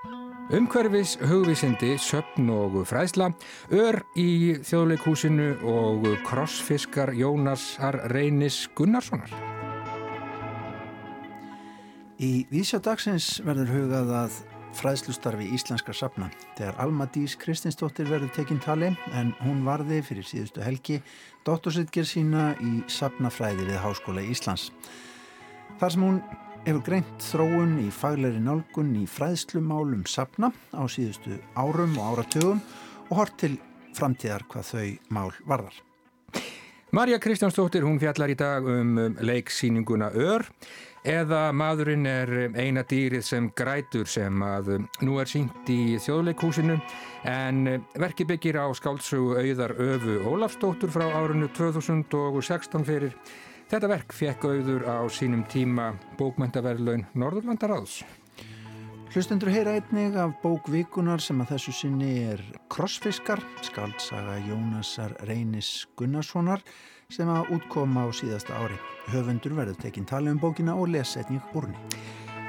Umhverfis hugvísindi, söpn og fræðsla, ör í þjóðleikúsinu og krossfiskar Jónasar Reynis Gunnarssonar. Í Vísjá dagsins verður hugað að fræðslustarfi íslenskar sapna þegar Alma Dís Kristinsdóttir verður tekinn tali en hún varði fyrir síðustu helgi dóttorsitger sína í sapnafræði við Háskóla Íslands. Þar sem hún hefur greint þróun í fagleiri nálgun í fræðslumálum sapna á síðustu árum og áratugum og hort til framtíðar hvað þau mál varðar. Marja Kristjánsdóttir, hún fjallar í dag um leiksýninguna Ör eða maðurinn er eina dýrið sem grætur sem að nú er sínt í þjóðleikhúsinu en verki byggir á skáldsögu auðar Öfu Ólafsdóttur frá árunnu 2016 fyrir. Þetta verk fekk auður á sínum tíma bókmæntaverðlaun Norðurlandaráðs. Hlustendur heyra einnig af bókvíkunar sem að þessu sinni er Krossfiskar, skaldsaga Jónasar Reynis Gunnarssonar sem að útkoma á síðasta ári. Höfundur verður tekinn tali um bókina og lesetning úrni.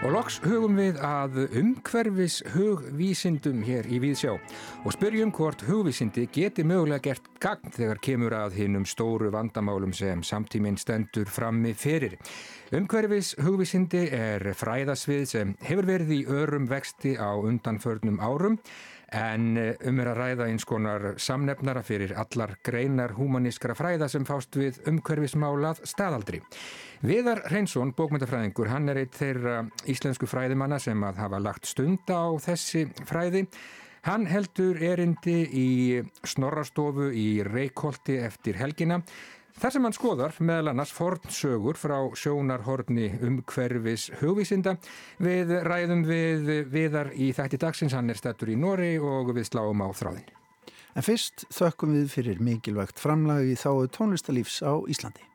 Og loks hugum við að umhverfis hugvísindum hér í Víðsjá og spyrjum hvort hugvísindi geti mögulega gert gagn þegar kemur að hinnum stóru vandamálum sem samtíminn stendur frammi fyrir. Umhverfis hugvísindi er fræðasvið sem hefur verið í örum vexti á undanförnum árum en eh, um er að ræða eins konar samnefnara fyrir allar greinar humanískra fræða sem fást við umhverfismálað staðaldri. Viðar Reynsson, bókmyndafræðingur, hann er eitt þeirra íslensku fræðimanna sem að hafa lagt stund á þessi fræði. Hann heldur erindi í snorrastofu í Reykjóldi eftir helgina Þar sem hann skoðar meðal annars fornsögur frá sjónarhorni um hverfis hugvísinda við ræðum við viðar í þætti dagsins, hann er stættur í Nóri og við sláum á þráðin. En fyrst þökkum við fyrir mikilvægt framlagi þá tónlistalífs á Íslandi.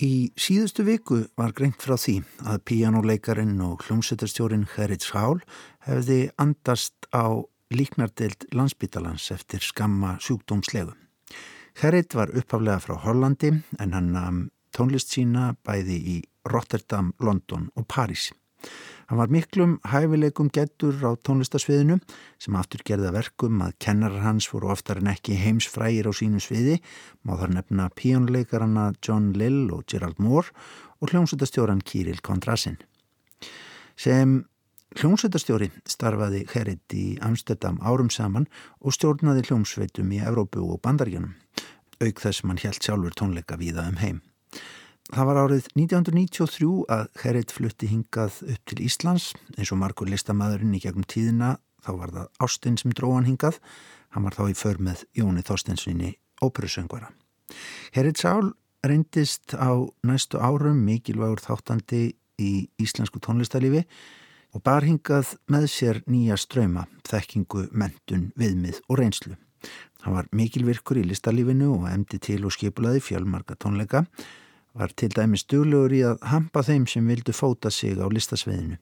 Í síðustu viku var greint frá því að píjánuleikarin og hljómsveitarstjórin Herritz Hál hefði andast á líknardeild landsbytalans eftir skamma sjúkdómslegu. Herrit var upphaflega frá Hollandi en hann um, tónlist sína bæði í Rotterdam, London og París. Hann var miklum hæfileikum gettur á tónlistasviðinu sem aftur gerða verkum að kennarar hans voru oftar en ekki heimsfrægir á sínu sviði, má þar nefna píjónleikarana John Lill og Gerald Moore og hljómsutastjóran Kirill Kondrasin. Sem Hljómsveitastjóri starfaði Herit í Amsterdam árum saman og stjórnaði hljómsveitum í Evrópu og Bandaríunum, auk þess sem hann helt sjálfur tónleika víða um heim. Það var árið 1993 að Herit flutti hingað upp til Íslands, eins og margur listamæðurinn í gegnum tíðina, þá var það Ástinn sem dróðan hingað, hann var þá í för með Jóni Þorstensvinni óperusöngvara. Herit Sál reyndist á næstu árum mikilvægur þáttandi í íslensku tónlistalífi og bar hingað með sér nýja ströyma, þekkingu, mentun, viðmið og reynslu. Hann var mikilvirkur í listalífinu og emdi til og skipulaði fjölmarka tónleika, var til dæmis duglegur í að hampa þeim sem vildu fóta sig á listasveðinu,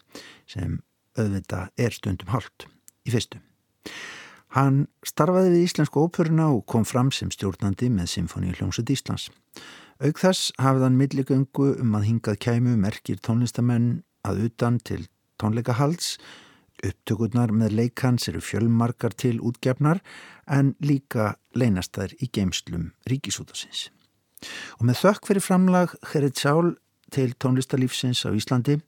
sem auðvita er stundum hálft í fyrstu. Hann starfaði við Íslensku óperuna og kom fram sem stjórnandi með Symfóni hljómsut Íslands. Aug þess hafði hann milligöngu um að hingað kæmu merkir tónlistamenn að utan til tónleikahalds. Upptökurnar með leikans eru fjölmarkar til útgefnar en líka leynast þær í geimslum ríkisútasins. Og með þökk fyrir framlag Herrit Sál til tónlistalífsins á Íslandi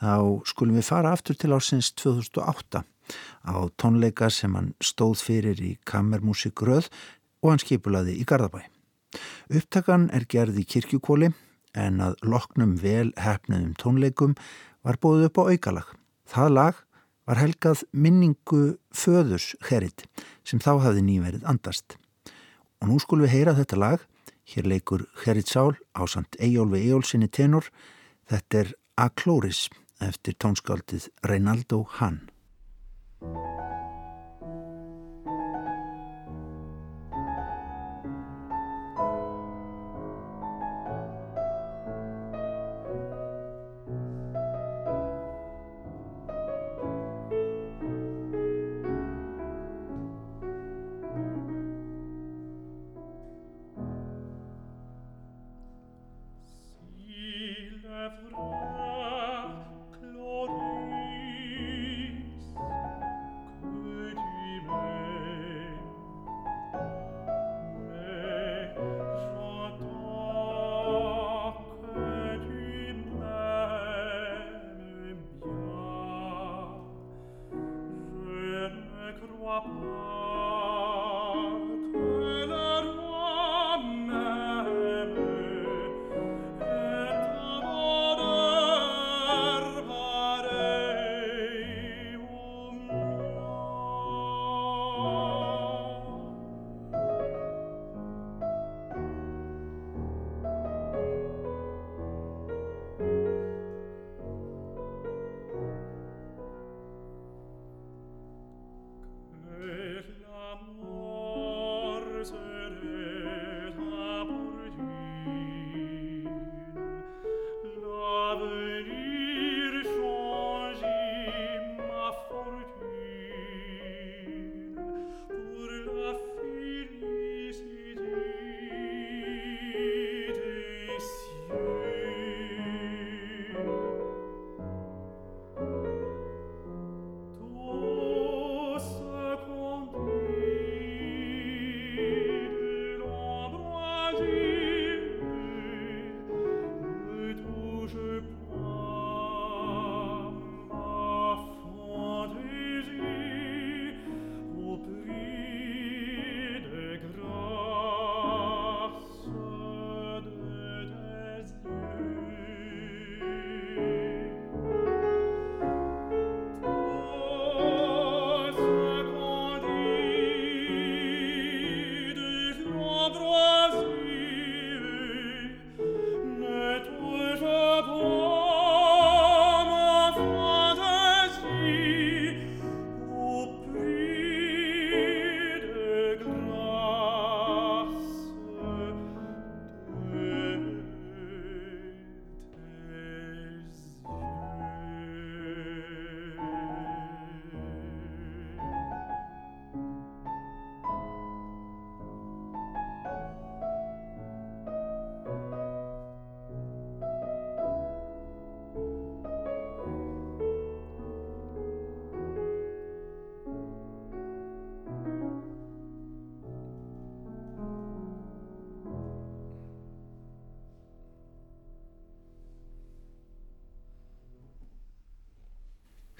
þá skulum við fara aftur til ásins 2008 á tónleika sem hann stóð fyrir í kammermusik Röð og hann skipulaði í Garðabæ. Upptakan er gerð í kirkjukóli en að loknum vel hefnum tónleikum var bóðið upp á aukalag. Það lag var helgað minningu föðurs Herit sem þá hafði nýverið andast. Og nú skulum við heyra þetta lag. Hér leikur Herit Sál á samt Eyjólfi Eyjólfsinni tenor. Þetta er Aklóris eftir tónskaldið Reinaldo Hahn.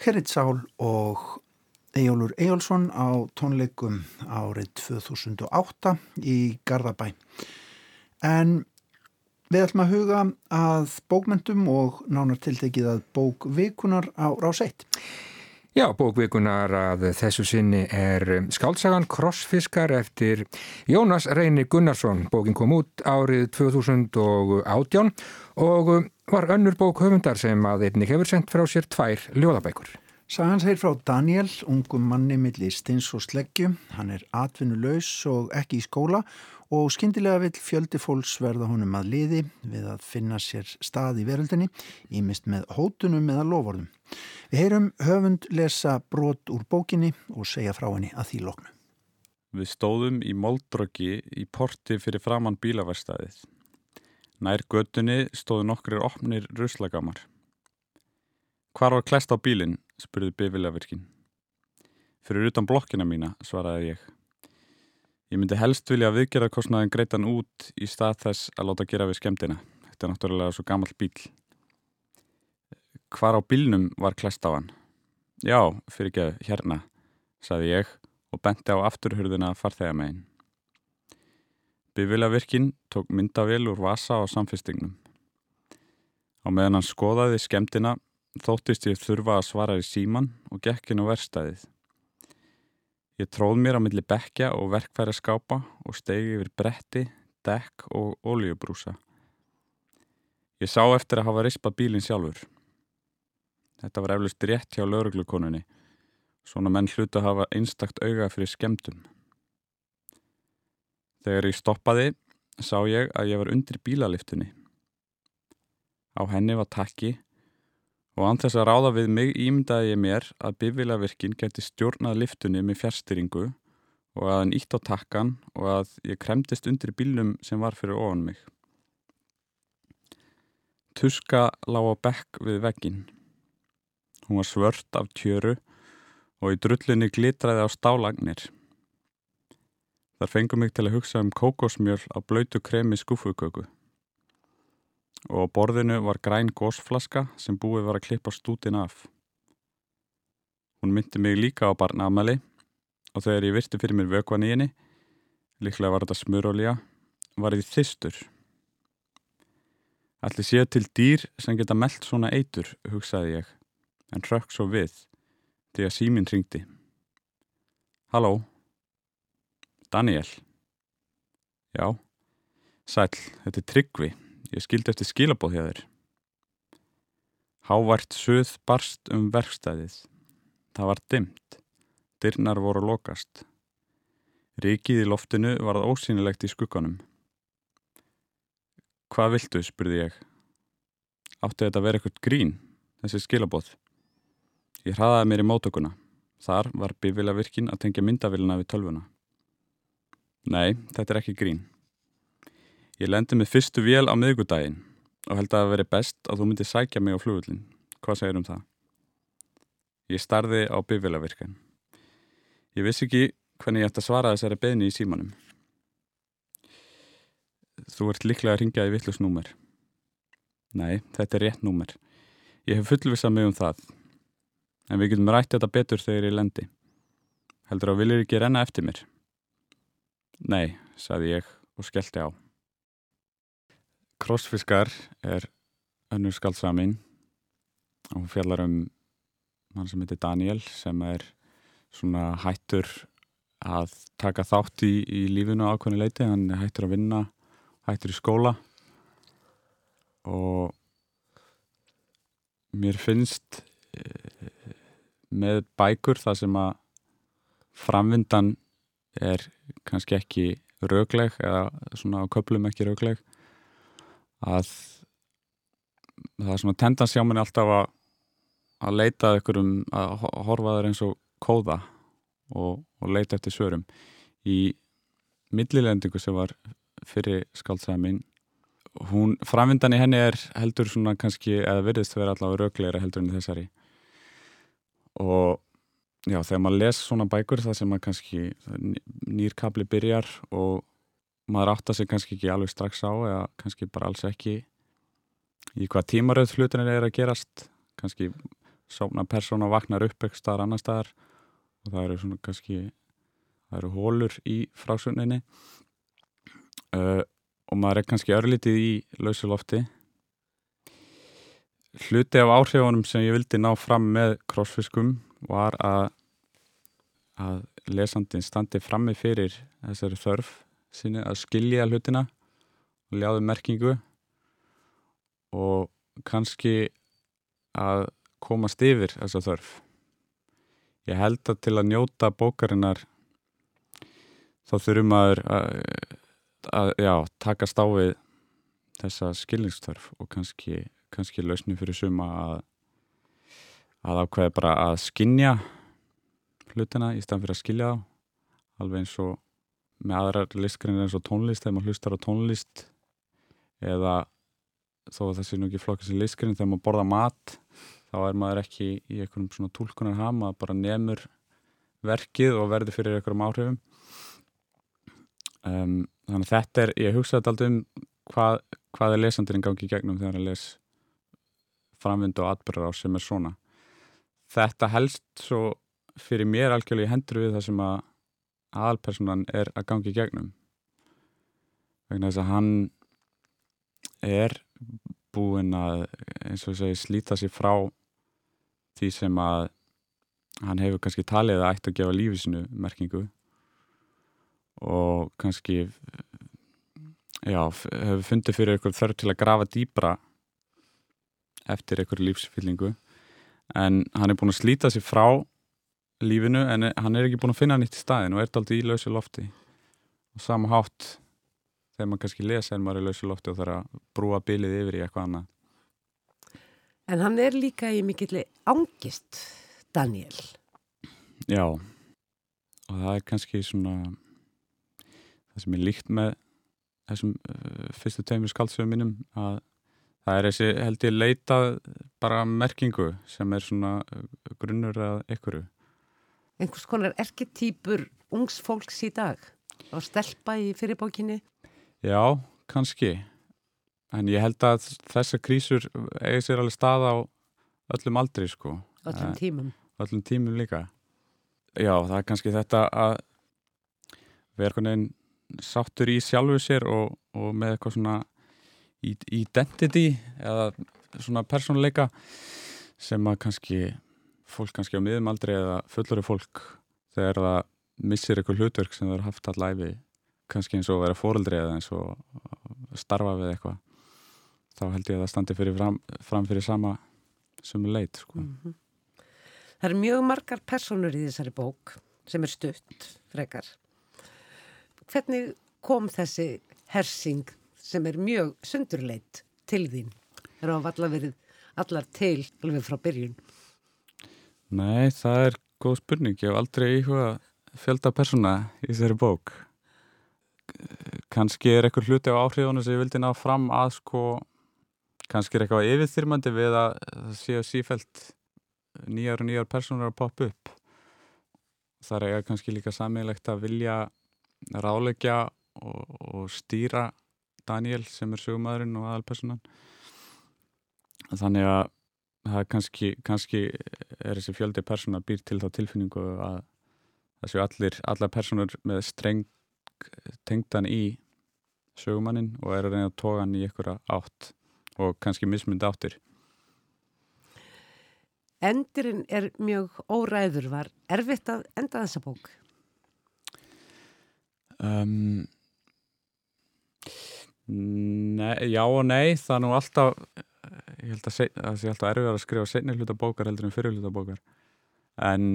Herrit Sál og Ejólur Ejólfsson á tónleikum árið 2008 í Garðabæ. En við ætlum að huga að bókmyndum og nánar tiltekið að bókvikunar á rás 1. Já, bókvikunar að þessu sinni er skálsagan Krossfiskar eftir Jónas Reyni Gunnarsson. Bókin kom út árið 2018 og var önnur bók höfundar sem að einnig hefur sendt frá sér tvær ljóðabækur. Sagan segir frá Daniel, ungum manni millir stins og sleggju. Hann er atvinnuleus og ekki í skóla og skindilega vil fjöldi fólks verða honum að liði við að finna sér stað í veröldinni, ímist með hótunum eða lovorðum. Við heyrum höfund lesa brot úr bókinni og segja frá henni að því loknu. Við stóðum í Moldröggi í porti fyrir framann bílaverstaðið. Nær göttunni stóðu nokkrir opnir ruslagamar. Hvar var klest á bílinn? spurði bifilegvirkinn. Fyrir utan blokkina mína, svaraði ég. Ég myndi helst vilja að viðgerðarkostnaðin greitan út í stað þess að láta gera við skemmtina. Þetta er náttúrulega svo gammal bíl. Hvar á bílnum var klest á hann? Já, fyrir geð, hérna, saði ég og benti á afturhurðina farþegamegin. Bifilegvirkinn tók myndavél úr vasa á samfestingnum. Á meðan hann skoðaði skemmtina þóttist ég þurfa að svara í síman og gekkin á verstaðið. Ég tróð mér á milli bekja og verkfæra skápa og stegi yfir bretti, dekk og ólíubrúsa. Ég sá eftir að hafa rispað bílinn sjálfur. Þetta var eflust rétt hjá lauruglukonunni. Svona menn hlutu að hafa einstakt auga fyrir skemdum. Þegar ég stoppaði sá ég að ég var undir bílaliftunni. Á henni var takki og anþess að ráða við mig ímyndaði ég mér að bifvilavirkin geti stjórnað liftunni með fjärstyringu og að hann ítt á takkan og að ég kremdist undir bílnum sem var fyrir ofan mig. tuska lág á bekk við veggin. Hún var svört af tjöru og í drullinni glitraði á stálagnir. Þar fengum mig til að hugsa um kókosmjöl á blöytu kremi skúfuköku. Og á borðinu var græn gósflaska sem búið var að klippa stútin af. Hún myndi mig líka á barnaamali og þegar ég virti fyrir mér vökvan í henni, líklega var þetta smurolja, var ég þistur. Allir séu til dýr sem geta meldt svona eitur, hugsaði ég, en rökk svo við, því að síminn ringdi. Halló? Daniel? Já? Sæl, þetta er Tryggvi, ég skildi eftir skilabóð hjá þér. Hávært suð barst um verkstæðið. Það var dimmt. Dyrnar voru lokast. Ríkið í loftinu varð ósýnilegt í skugganum. Hvað viltu, spurði ég. Átti þetta að vera eitthvað grín, þessi skilabóð. Ég hraðaði mér í mótökuna. Þar var bifiljavirkin að tengja myndavilina við tölvuna. Nei, þetta er ekki grín. Ég lendi með fyrstu vél á miðgudaginn og held að það veri best að þú myndi sækja mig á flugullin. Hvað segir um það? Ég starði á bifiljavirkan. Ég vissi ekki hvernig ég ætti að svara þessari beðni í símanum. Þú ert líklega að ringja í vittlust númer. Nei, þetta er rétt númer. Ég hef fullvisað mig um það. En við getum rætt þetta betur þegar ég lendi. Heldur að viljur ekki renna eftir mér? Nei, saði ég og skellti á. Krossfiskar er önnur skaldsamin og hún fjallar um hann sem heitir Daniel sem er svona hættur að taka þátt í, í lífinu ákveðinu leiti, hann hættur að vinna hættur í skóla og mér finnst e, með bækur það sem að framvindan er kannski ekki raugleg eða svona á köplum ekki raugleg að það er svona tendans hjá manni alltaf að að leita ykkur um að horfa þær eins og kóða og, og leita eftir svörum. Í millilendingu sem var fyrir skaldsaða mín hún, framvindan í henni er heldur svona kannski, eða virðist vera allavega raugleira heldur enn þessari. Og já, þegar maður les svona bækur það sem maður kannski nýrkabli byrjar og maður áttar sig kannski ekki alveg strax á eða kannski bara alls ekki í hvað tímaröð hlutinir er að gerast. Kannski sóna persóna vaknar upp eitthvað staðar annar staðar og það eru svona kannski það eru hólur í frásunninni uh, og maður er kannski örlítið í lausulofti hluti af áhrifunum sem ég vildi ná fram með crossfiskum var að að lesandin standi frammi fyrir þessari þörf sinni að skilja hlutina og ljáðu merkingu og kannski að komast yfir þessa þörf. Ég held að til að njóta bókarinnar þá þurfum að, að, að já, taka stáfið þessa skilningstörf og kannski, kannski lausni fyrir suma að, að ákveða bara að skinja hlutina í staðan fyrir að skilja þá alveg eins og með aðrar listgrinir eins og tónlist þegar maður hlustar á tónlist eða þó að það sé nú ekki flokkast í listgrin þegar maður borða mat þá er maður ekki í einhverjum svona tólkunar ham að bara nefnur verkið og verður fyrir einhverjum áhrifum. Um, þannig að þetta er, ég hugsaði alltaf um hvað, hvað er lesandurinn gangi í gegnum þegar að les framvindu og atbyrjar á sem er svona. Þetta helst svo fyrir mér algjörlega í hendur við það sem að aðalpersonan er að gangi í gegnum. Vegna þess að hann er búinn að eins og segi slíta sér frá því sem að hann hefur kannski talið að ætti að gefa lífið sinu merkingu. Og kannski já, hefur fundið fyrir eitthvað þörf til að grafa dýbra eftir eitthvað lífsfyllingu. En hann er búin að slíta sér frá lífinu en hann er ekki búin að finna nýtt í staðin og er aldrei í lausi lofti og sama hátt þegar maður kannski lesa en maður er lausi lofti og þarf að brúa bilið yfir í eitthvað annað En hann er líka í mikilli ángist, Daniel. Já, og það er kannski svona það sem er líkt með þessum uh, fyrstu teimur skaldsögum mínum að það er þessi held ég leitað bara merkingu sem er svona grunnur að ykkuru. Einhvers konar erketýpur ungs fólks í dag og stelpa í fyrirbókinni? Já, kannski. En ég held að þessar krísur eigi sér alveg stað á öllum aldri sko. Öllum tímum. Öllum tímum líka. Já, það er kannski þetta að vera einhvern veginn sáttur í sjálfu sér og, og með eitthvað svona identity eða svona persónuleika sem að kannski fólk kannski á miðum aldrei eða fullori fólk þegar það missir eitthvað hlutverk sem það er haft allæfi kannski eins og vera fóreldri eða eins og starfa við eitthvað þá held ég að það standi fyrir fram, fram fyrir sama sem er leit sko. mm -hmm. Það eru mjög margar personur í þessari bók sem er stutt frekar hvernig kom þessi hersing sem er mjög sundurleitt til þín? Það eru allar verið allar til alveg frá byrjun Nei, það er góð spurning. Ég hef aldrei íhuga fjölda persóna í þessari bók. Kannski er eitthvað hluti á áhrifunum sem ég vildi ná fram að sko kannski er eitthvað yfirþyrmandi við að það séu sífælt nýjar og nýjar personur að poppa upp. Þar er kannski líka sammeilegt að vilja ráleggja og, og stýra Daniel sem er sögumæðurinn og aðalpersonan þannig að það kannski, kannski er þessi fjöldi persóna býr til þá tilfinningu að það séu allir, allar personur með streng tengdan í sögumannin og er að reyna að toga hann í ykkur átt og kannski mismund áttir. Endurinn er mjög óræður. Var erfitt að enda þessa bók? Um, nei, já og nei. Það er nú alltaf, ég held að það sé alltaf erfið að skrifa senni hluta bókar heldur en fyrir hluta bókar. En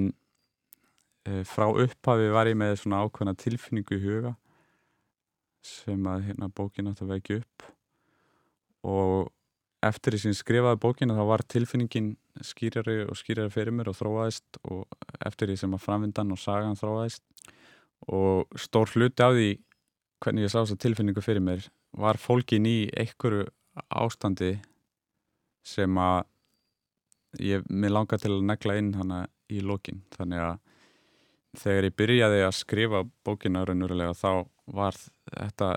e, frá upphafi var ég með svona ákveðna tilfinningu í huga sem að hérna bókin átt að vekja upp og eftir því sem skrifaði bókina þá var tilfinningin skýrari og skýrari fyrir mér og þróaðist og eftir því sem að framvindan og sagan þróaðist og stór hluti á því hvernig ég sá þessa tilfinningu fyrir mér var fólkin í einhverju ástandi sem að ég, mér langar til að negla inn hana í lokin. Þannig að þegar ég byrjaði að skrifa bókina raunverulega þá var þetta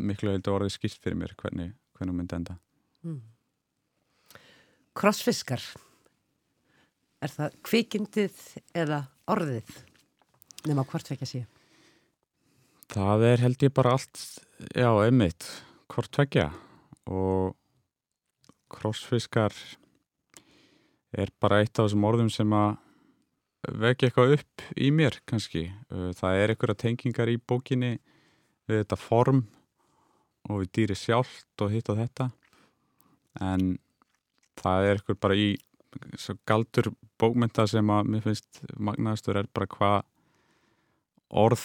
miklu heldur orðið skýrt fyrir mér hvernig, hvernig myndi enda. Mm. Krossfiskar. Er það kvikindið eða orðið? Nema hvort vekja sé. Það er held ég bara allt já, einmitt, hvort vekja og krossfiskar er bara eitt af þessum orðum sem að vekja eitthvað upp í mér kannski. Það er eitthvað tengingar í bókinni við þetta form og við dýri sjálft og hitt og þetta en það er eitthvað bara í galdur bókmynda sem að mér finnst magnaðastur er bara hvað orð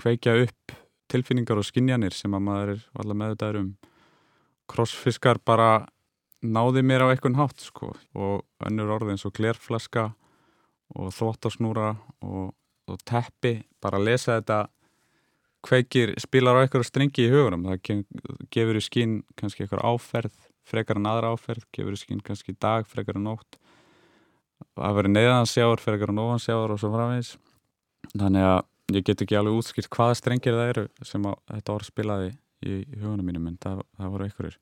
kveikja upp tilfinningar og skinjanir sem að maður er allar með þetta um krossfiskar bara náði mér á einhvern hátt sko. Og önnur orð eins og klerflaska og þóttasnúra og, og teppi bara að lesa þetta kveikir, spilar á einhverja strengi í hugunum. Það gefur í skinn kannski einhver áferð frekar en aðra áferð, gefur í skinn kannski dag, frekar en nótt. Að vera neðansjáður, frekar en ofansjáður og svo framvegis. Þannig að ég get ekki alveg útskilt hvaða strengir það eru sem þetta orð spilaði í hugunum mínum en það, það voru einhverjur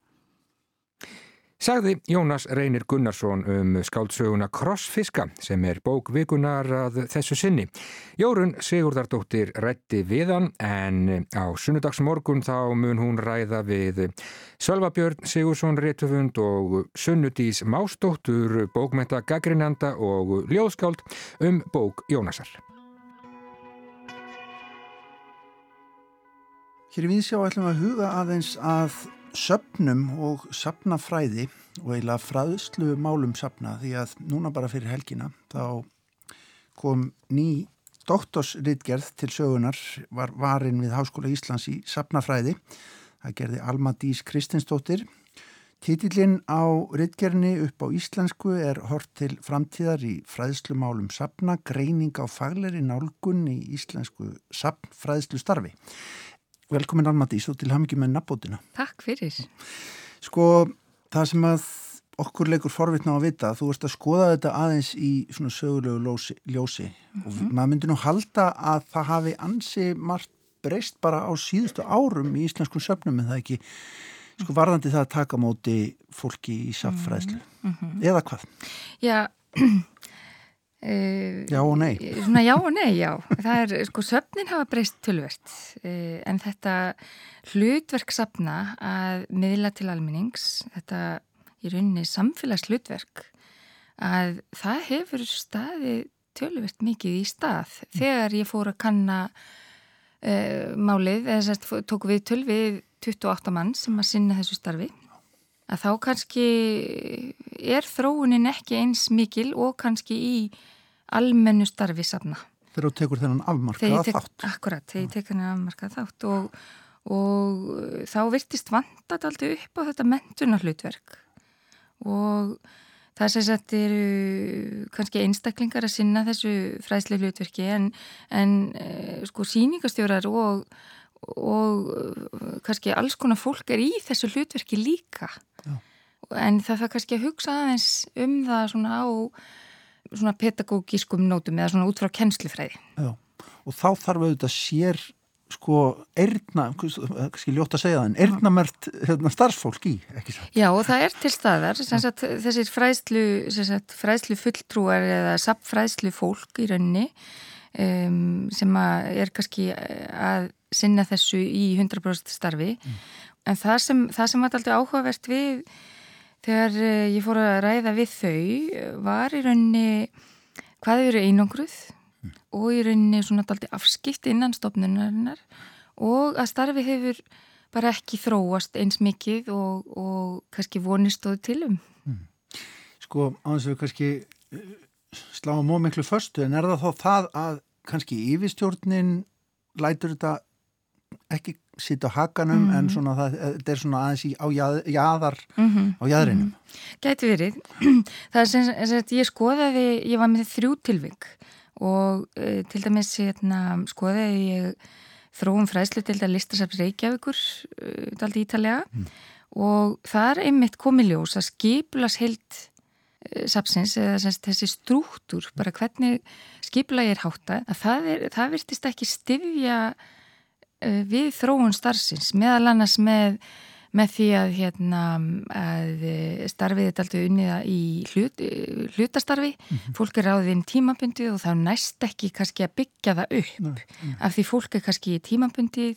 Sagði Jónas Reynir Gunnarsson um skáldsöguna Krossfiska sem er bók vikunar að þessu sinni. Jórun Sigurdardóttir rætti við hann en á sunnudagsmorgun þá mun hún ræða við Sölvabjörn Sigursson Réttufund og Sunnudís Mástóttur bókmenta Gagrinanda og Ljóðskáld um bók Jónasar. Hér í viðsjá ætlum að huga aðeins að söpnum og sapnafræði og eiginlega fræðslu málum sapna því að núna bara fyrir helgina þá kom ný doktorsritgerð til sögunar var varin við Háskóla Íslands í sapnafræði það gerði Alma Dís Kristinsdóttir. Títillin á ritgerðinni upp á íslensku er hort til framtíðar í fræðslumálum sapna, greining á fagleri nálgun í íslensku sapnfræðslu starfi Velkomin Alma Dís og til hamingi með nabótina. Takk fyrir. Sko, það sem að okkur leikur forvitna á að vita, þú ert að skoða þetta aðeins í svona sögulegu ljósi, ljósi. Mm -hmm. og mhm. maður myndir nú halda að það hafi ansi margt breyst bara á síðustu árum í íslenskum söfnum en það ekki sko varðandi það að taka móti fólki í saffræðslu mm -hmm. eða hvað? Já Uh, já og nei. svona já og nei, já. Það er, sko, söfnin hafa breyst tölvert uh, en þetta hlutverk safna að miðla til almennings þetta í rauninni samfélagshlutverk að það hefur staði tölvert mikið í stað. Þegar ég fór að kanna uh, málið, eða sérst tók við töl við 28 mann sem að sinna þessu starfi að þá kannski er þróunin ekki eins mikil og kannski í almennu starfi safna. Þegar þú tekur þennan afmarkaða tek, þátt. Akkurat, þegar ég tek þennan afmarkaða þátt og, og þá virtist vandat aldrei upp á þetta mentunar hlutverk og það sem sagt eru kannski einstaklingar að sinna þessu fræðsli hlutverki en, en eh, sko síningastjórar og, og kannski alls konar fólk er í þessu hlutverki líka Já. en það það kannski að hugsa aðeins um það svona á svona pedagógískum nótum eða svona út frá kennslufræði. Já, og þá þarf auðvitað sér sko erðna, kannski ljótt að segja það, en erðnamert hérna, starfsfólk í? Já, og það er til staðar, sagt, þessir fræðslu, sagt, fræðslu fulltrúar eða sapfræðslu fólk í rauninni um, sem er kannski að sinna þessu í 100% starfi, mm. en það sem, það sem var alltaf áhugavert við Þegar eh, ég fór að ræða við þau var í rauninni hvað eru einangruð mm. og í rauninni svona daldi afskipt innan stofnunarinnar og að starfi hefur bara ekki þróast eins mikið og, og kannski vonistóðu tilum. Mm. Sko, að við kannski eh, sláum móð miklu förstu en er það þá það að kannski yfirstjórnin lætur þetta ekki sitt á hakanum mm en mhm. svona það, þetta er svona aðeins í, á jað, jaðar mm -hmm. á jæðrinum. Mm -hmm. Gæti verið. Það er sem sagt, ég skoðaði, ég var með þrjú tilving og e, til dæmis hérna, skoðaði ég þróum fræslu til þetta listasafs Reykjavíkur, e, daldi ítalega mm. og það er einmitt komið ljós að skipulas heilt sapsins eða semst, þessi strúttur, bara hvernig skipula ég er hátta, að það, er, það virtist ekki stifja Eh, við þróun starfsins meðal annars með, með því að, hérna, að eh, starfið er alltaf unniða í hlut, eh, hlutastarfi mm -hmm. fólk er ráðið inn tímabundið og þá næst ekki kannski að byggja það upp Nei, ja. af því fólk er kannski tímabundið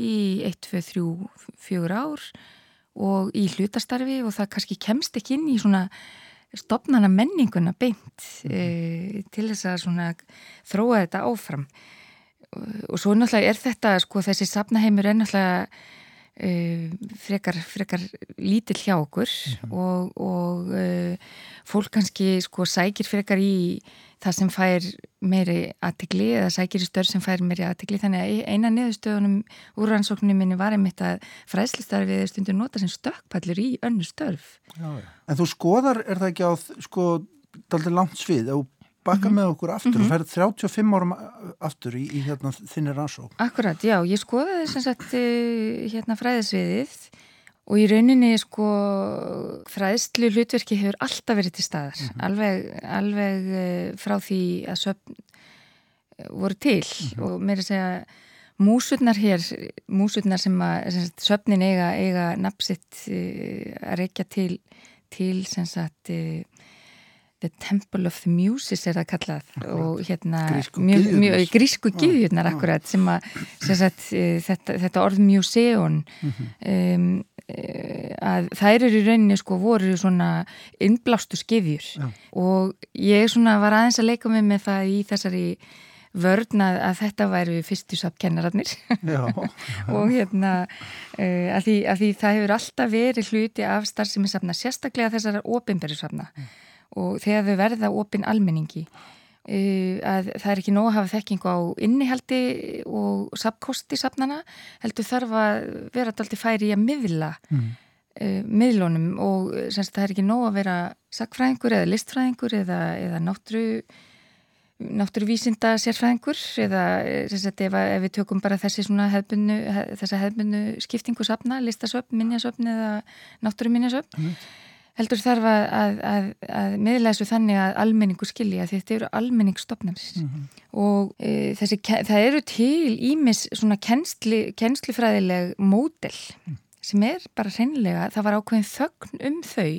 í 1, 2, 3, 4 ár og í hlutastarfi og það kannski kemst ekki inn í svona stopnana menninguna beint e, til þess að þróa þetta áfram. Og svo náttúrulega er þetta sko þessi sapnaheimur er náttúrulega frekar, frekar lítill hjá okkur mm -hmm. og, og uh, fólk kannski sko sækir frekar í það sem fær meiri aðtegli eða sækir í störf sem fær meiri aðtegli þannig að eina neðustöðunum úr rannsóknum minni var einmitt að fræðslistarfið er stundur nota sem stökkpallur í önnu störf já, já. En þú skoðar, er það ekki á sko, daldur langt svið og bakka mm -hmm. með okkur aftur mm -hmm. og færð 35 árum aftur í, í hérna, þinni rannsó. Akkurat, já, ég skoðaði sem sagt eh, hérna fræðisviðið og í rauninni sko fræðslu hlutverki hefur alltaf verið til staðar, mm -hmm. alveg, alveg eh, frá því að söpn eh, voru til mhm. og mér er að segja músurnar hér, músurnar sem að sem sagt, söpnin eiga, eiga napsitt að reykja til, til sem sagt The Temple of the Muses er það kallað akkurat. og hérna grísku gyðjurnar. akkurat sem að sem sagt, e, þetta, þetta orð museón mm -hmm. um, að þær eru í rauninni sko voru svona innblástu skyðjur. Ja. og ég svona var aðeins að leika mig með það í þessari vörn að, þetta væri fyrstu sapkennararnir og hérna uh, að, því, að því það hefur alltaf verið hluti af starfsemi safna, sérstaklega þessara ofinberðu safna. Mm og þegar þau verða opinn almenningi uh, að það er ekki nóg að hafa þekkingu á innihaldi og sapkosti sapnana heldur þarf að vera alltaf færi í að miðla mm. uh, miðlunum og semst það er ekki nóg að vera sakfræðingur eða listfræðingur eða, eða náttru náttúruvísinda sérfræðingur eða sagt, ef, ef við tökum bara þessi hefbunnu, þessa hefbunnu skiptingu sapna, listasöfn, minnjasöfn eða náttúruminjasöfn mm. Heldur þarf að, að, að, að miðlæsu þannig að almenningu skilja þetta eru almenningsstofnarnir mm -hmm. og e, þessi, það eru til ímis svona kennsli, kennslifræðileg módel mm. sem er bara hreinlega, það var ákveðin þögn um þau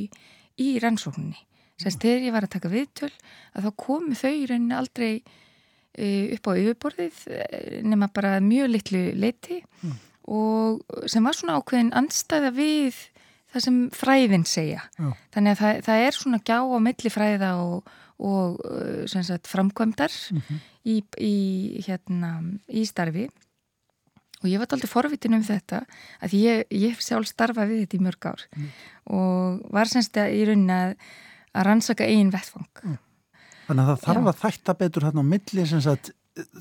í rannsókninni Sérst, þegar ég var að taka viðtöl að þá komu þau í rauninni aldrei uh, upp á yfirborðið e, nema bara mjög litlu leiti mm. og sem var svona ákveðin andstæða við það sem fræðin segja. Já. Þannig að það, það er svona gjá á milli fræða og, og sagt, framkvæmdar mm -hmm. í, í, hérna, í starfi og ég var alltaf forvitin um þetta að ég, ég sjálf starfa við þetta í mörg ár mm. og var semst að í rauninni að að rannsaka eigin vettfang. Mm. Þannig að það þarf Já. að þætta betur hérna á milli sem sagt,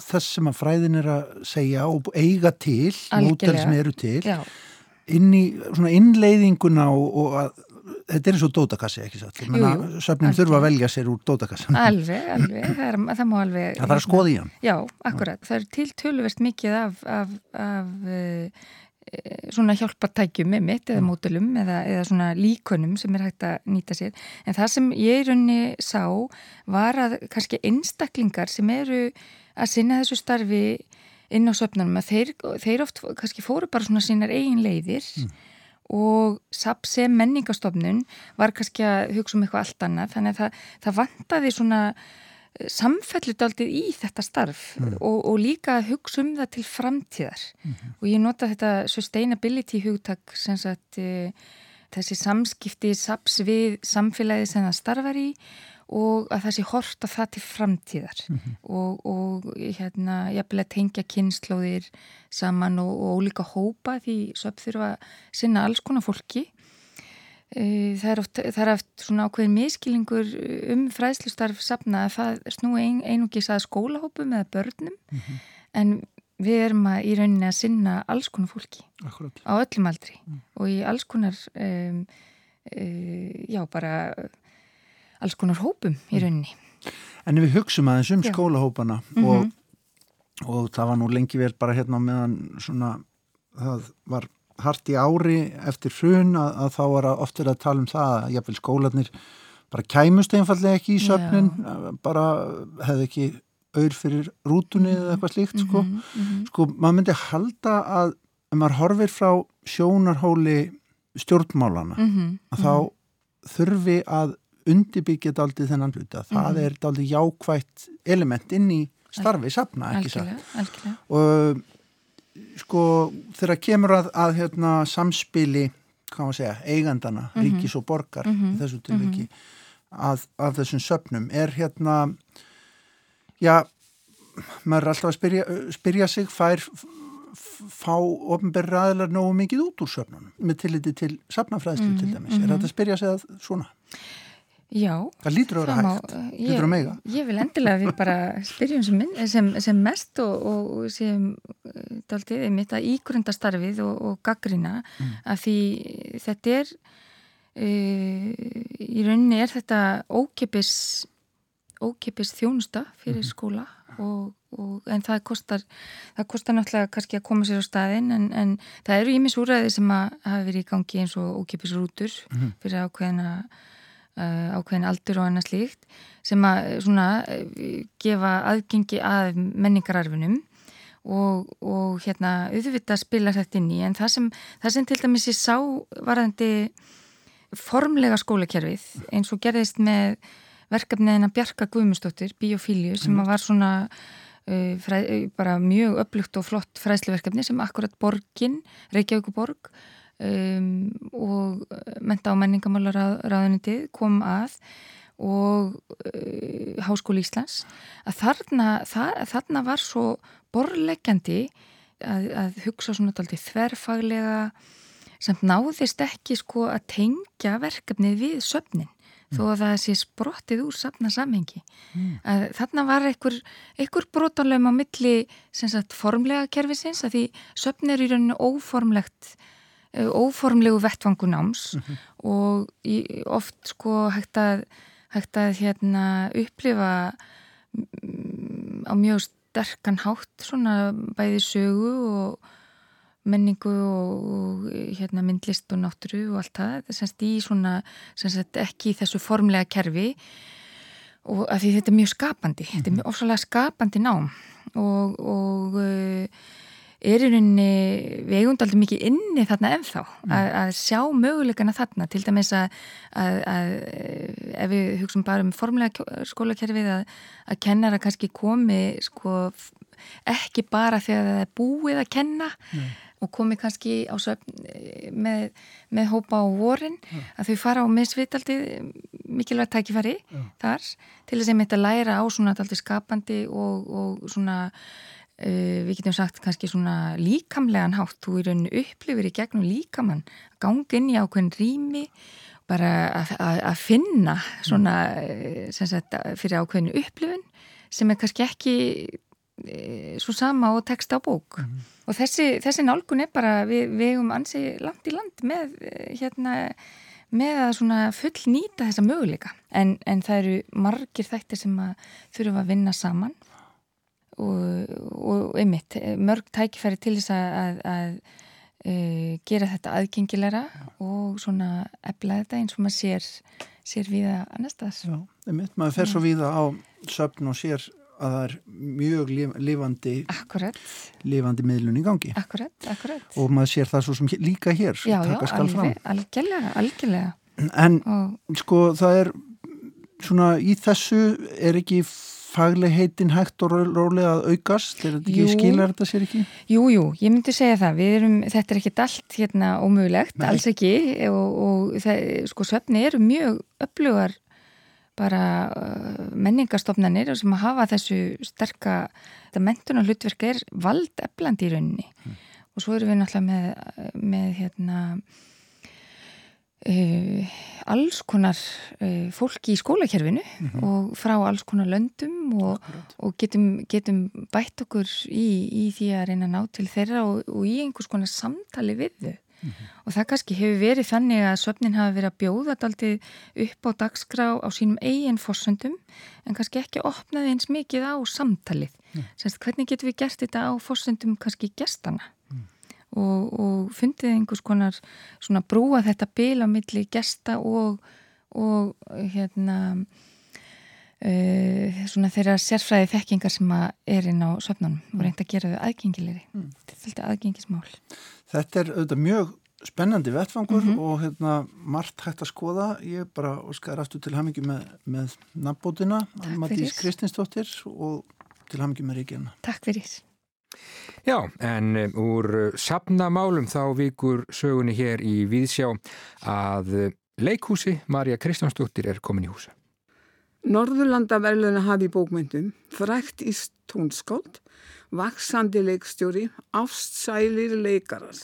þess sem að fræðin er að segja og eiga til, mótel sem eru til, Já. Inn í svona innleiðinguna og, og að þetta er eins og dótakassi, ekki satt? Söfnum þurfa að velja sér úr dótakassan. Alveg, alveg, það, er, það má alveg... Það þarf að skoða í hann. Já, akkurat. Það er til tölverst mikið af, af, af Eh, svona hjálpartækjum með mitt eða mm. mótilum eða, eða svona líkonum sem er hægt að nýta sér en það sem ég í rauninni sá var að kannski einstaklingar sem eru að sinna þessu starfi inn á söpnunum að þeir, þeir oft kannski fóru bara svona sínar eigin leiðir mm. og SAP sem menningastofnun var kannski að hugsa um eitthvað allt annað þannig að það, það vantaði svona samfellut aldrei í þetta starf mm. og, og líka að hugsa um það til framtíðar mm -hmm. og ég nota þetta sustainability hugtak sem sagt e, þessi samskipti saps við samfélagi sem það starfar í og að það sé horta það til framtíðar mm -hmm. og, og hérna jafnvel að tengja kynnslóðir saman og, og líka hópa því söp þurfa að sinna alls konar fólki Eh, það er oft, það er oft svona ákveðin miskilingur um fræðslustarf safna að það snúi ein, einungis að skólahópum eða börnum mm -hmm. en við erum að í rauninni að sinna alls konar fólki Akkurat. á öllum aldri mm. og í alls konar um, uh, já bara alls konar hópum í mm. rauninni En ef við hugsaum aðeins um skólahópana -hmm. og, og það var nú lengi verið bara hérna meðan svona það var hart í ári eftir hrun að, að þá var að oft verið að tala um það að jáfnveil skólanir bara kæmust einfallega ekki í söfnin Já. bara hefði ekki auður fyrir rútunni eða eitthvað slíkt mm -hmm, sko. Mm -hmm. sko, maður myndi halda að ef maður horfir frá sjónarhóli stjórnmálana mm -hmm, að þá mhm. þurfi að undirbyggja daldi þennan hluta það mhm. er daldi jákvægt element inn í starfi safna, ekki satt og sko þegar kemur að, að hérna, samspili segja, eigandana, mm -hmm. ríkis og borgar mm -hmm. þessu tilviki mhm. að, að þessum söpnum er hérna já maður er alltaf að spyrja, spyrja sig fær fá ofnberri aðlar nógu mikið út úr söpnunum með tilliti til sapnafræðslu mm -hmm. til dæmis, er mhm. þetta að spyrja sig að svona? Já. Það lítur að vera hægt, lítur að meiga. Ég vil endilega við bara spyrjum sem, sem, sem mest og, og sem eh, daldið mitt að ígrunda starfið og, og gaggrina mm. að því þetta er e, í rauninni er þetta ókipis ókipis þjónusta fyrir mm. skóla og, en það kostar það kostar náttúrulega kannski að koma sér á staðin en, en það eru ímis úræði sem að hafa verið í gangi eins og ókipis rútur mm. fyrir ákveðina Uh, ákveðin aldur og annað slíkt sem að svona gefa aðgengi að menningararfinum og, og hérna auðvitað spila þetta inn í en það sem, það sem til dæmis ég sá varðandi formlega skólakerfið eins og gerðist með verkefniðina Bjarka Guðmustóttir Biofíliu sem mm. var svona uh, fræ, bara mjög upplugt og flott fræðsluverkefni sem akkurat borgin, Reykjavík borg um, og menta á menningamálaráðunitið kom að og uh, Háskóli Íslands að þarna, það, þarna var svo borlegjandi að, að hugsa svona alltaf þverfaglega samt náðist ekki sko að tengja verkefnið við söfnin mm. þó að það sé sprottið úr safna samhengi mm. þarna var einhver, einhver brotanlegum á milli sagt, formlega kervisins að því söfn er í rauninu óformlegt Eh, óformlegu vettvangunáms mm -hmm. og oft sko hægt að, hægt að hérna, upplifa á mjög sterkan hátt svona bæði sögu og menningu og, hérna, myndlist og náttúru og allt það. Þetta er semst í svona, semst ekki í þessu formlega kerfi og af því þetta er mjög skapandi. Mm -hmm. Þetta er mjög ofsalega skapandi nám og, og uh, er í rauninni, aldrei mikið inni þarna ennþá, mm. að, að sjá möguleikana þarna, til dæmis að, að, að ef við hugsaum bara um formulega skólakerfið að, að kennara kannski komi sko ekki bara þegar það er búið að kenna mm og komi kannski á söfn eh, með, með hópa á vorin ja. að þau fara á misvitaldi mikilvægt tækifæri ja. þar til þess að ég mitt að læra á svona skapandi og, og svona við getum sagt kannski svona líkamlegan hátt, þú er raun upplifir í gegnum líkamann, gangin í ákveðin rými bara að finna svona eh, sagt, fyrir ákveðinu upplifun sem er kannski ekki e, svo sama og text á bók. Mm -hmm og þessi, þessi nálgun er bara við vegum ansi langt í land með hérna með að svona full nýta þessa möguleika. En, en það eru margir þættir sem að þurfa að vinna saman og, og einmitt, mörg tækifæri til þess að, að, að e, gera þetta aðgengilegra og svona efla þetta eins og maður sér, sér viða annar staðs Já, einmitt, maður fer svo viða á söpn og sér að það er mjög lif, lifandi lifandi miðlun í gangi. Akkurat, akkurat. og maður sér það svo sem líka hér já, já, alveg, algjörlega, algjörlega. En og... sko það er svona í þessu er ekki fagleg heitin hægt og rólega að aukast er þetta ekki, skilar þetta sér ekki? Jú, jú, ég myndi segja það erum, þetta er ekki allt hérna ómögulegt Nei. alls ekki og, og það, sko svefni eru mjög öflugar bara uh, menningarstofnanir sem hafa þessu sterka þetta mentunar hlutverk er vald eflandi í rauninni mm. og svo erum við náttúrulega með, með hérna uh, alls konar uh, fólki í skólakerfinu mm -hmm. og frá alls konar löndum og, og getum, getum bætt okkur í, í því að reyna að ná til þeirra og, og í einhvers konar samtali við þau Mm -hmm. og það kannski hefur verið þannig að söfnin hafi verið að bjóða daldi upp á dagskrá á sínum eigin fórsöndum en kannski ekki opnaði eins mikið á samtalið mm. Sennst, hvernig getur við gert þetta á fórsöndum kannski gestana. Og, og fundið einhvers konar svona brúa þetta bil á milli gesta og, og hérna uh, svona þeirra sérfræði þekkingar sem er inn á söfnunum og mm. reynda að gera þau aðgengilegri mm. þetta er fylgta aðgengismál Þetta er auðvitað mjög spennandi vettfangur mm -hmm. og hérna margt hægt að skoða. Ég bara skar aftur til hamingi með, með nabótina, Matís Kristinsdóttir og til hamingi með Ríkjana. Takk fyrir. Já, en um, úr sapnamálum þá vikur sögunni hér í Víðsjá að leikhúsi Marja Kristjánsdóttir er komin í húsa. Norðurlandaverðuna hafi bókmyndum, frækt í tónskáld vaksandi leikstjóri, ástsælir leikarar.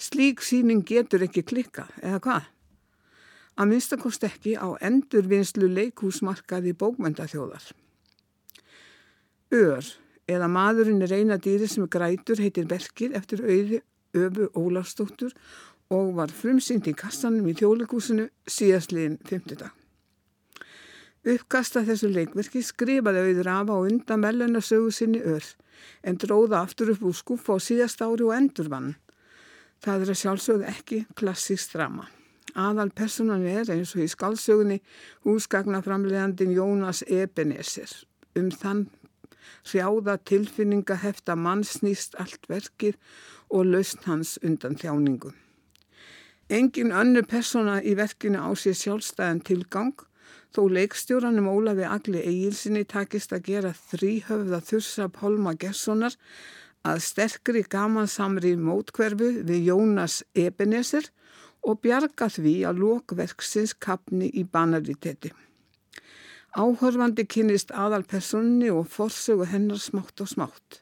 Slík síning getur ekki klikka, eða hvað? Að minnstakost ekki á endurvinnslu leikhúsmarkaði bókmyndaþjóðar. Ör, eða maðurinn er eina dýri sem grætur, heitir Berkir eftir auði Öfu Ólafstóttur og var frumsynd í kassanum í þjólikúsinu síðastliðin 50 dag. Uppkasta þessu leikverki skrifaði auður af á undan meðlennarsögu sinni örð en dróða aftur upp úr skuffa á síðast ári og endur vann. Það er að sjálfsögðu ekki klassísk drama. Aðal personan er eins og í skaldsögunni húsgagnaframleðandin Jónas Ebenezer. Um þann hrjáða tilfinninga hefta mann snýst allt verkið og laust hans undan þjáningum. Engin önnu persona í verkinu á sér sjálfstæðan tilgang Þó leikstjóranum Ólafi Agli Egilsinni takist að gera þrýhöfða þursa Pálma Gerssonar að sterkri gamansamri mótkverfu við Jónas Ebenezer og bjarga því að lokverksins kapni í banaríteti. Áhörfandi kynist aðalpersonni og forsögu hennar smátt og smátt.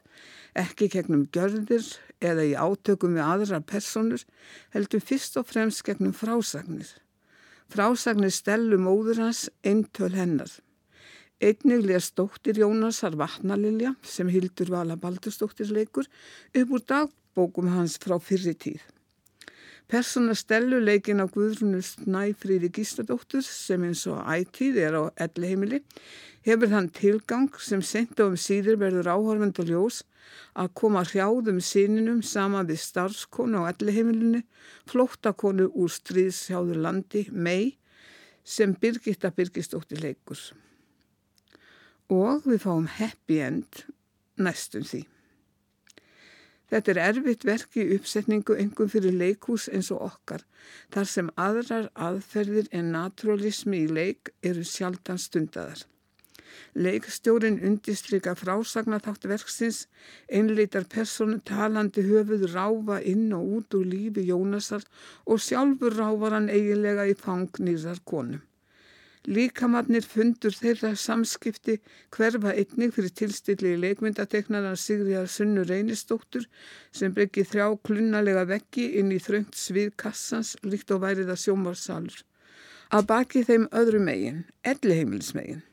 Ekki gegnum gjörðir eða í átökum við aðrar personur heldur fyrst og fremst gegnum frásagnir. Frásagnir stelu móður hans eintöl hennar. Einnig les dóttir Jónasar Vatnalilja sem Hildur Vala Baldursdóttir leikur upp úr dagbókum hans frá fyrri tíð. Persóna stelu leikin á Guðrúnur Snæfríði Gísladóttur sem eins og ætíð er á elliheimili hefur þann tilgang sem sent og um síður verður áhörfend og ljós að koma hrjáðum síninum saman við starfskonu á elliheimilinu, flóttakonu úr stríðshjáður landi, mei, sem Birgitta Birgistóttir leikur. Og við fáum happy end næstum því. Þetta er erfitt verk í uppsetningu engum fyrir leikús eins og okkar, þar sem aðrar aðferðir en naturalismi í leik eru sjaldan stundadar. Leikstjórin undistrykka frásagnatátt verksins, einleitar personu talandi höfuð ráfa inn og út úr lífi Jónasar og sjálfur ráfar hann eigilega í fang nýðar konum. Líkamannir fundur þeirra samskipti hverfa einnig fyrir tilstilli í leikmyndateknaran Sigriðar Sunnu Reynistóttur sem breggi þrjá klunnalega veggi inn í þröngt svið kassans líkt og væriða sjómarsalur. Að baki þeim öðru megin, elliheimilsmegin,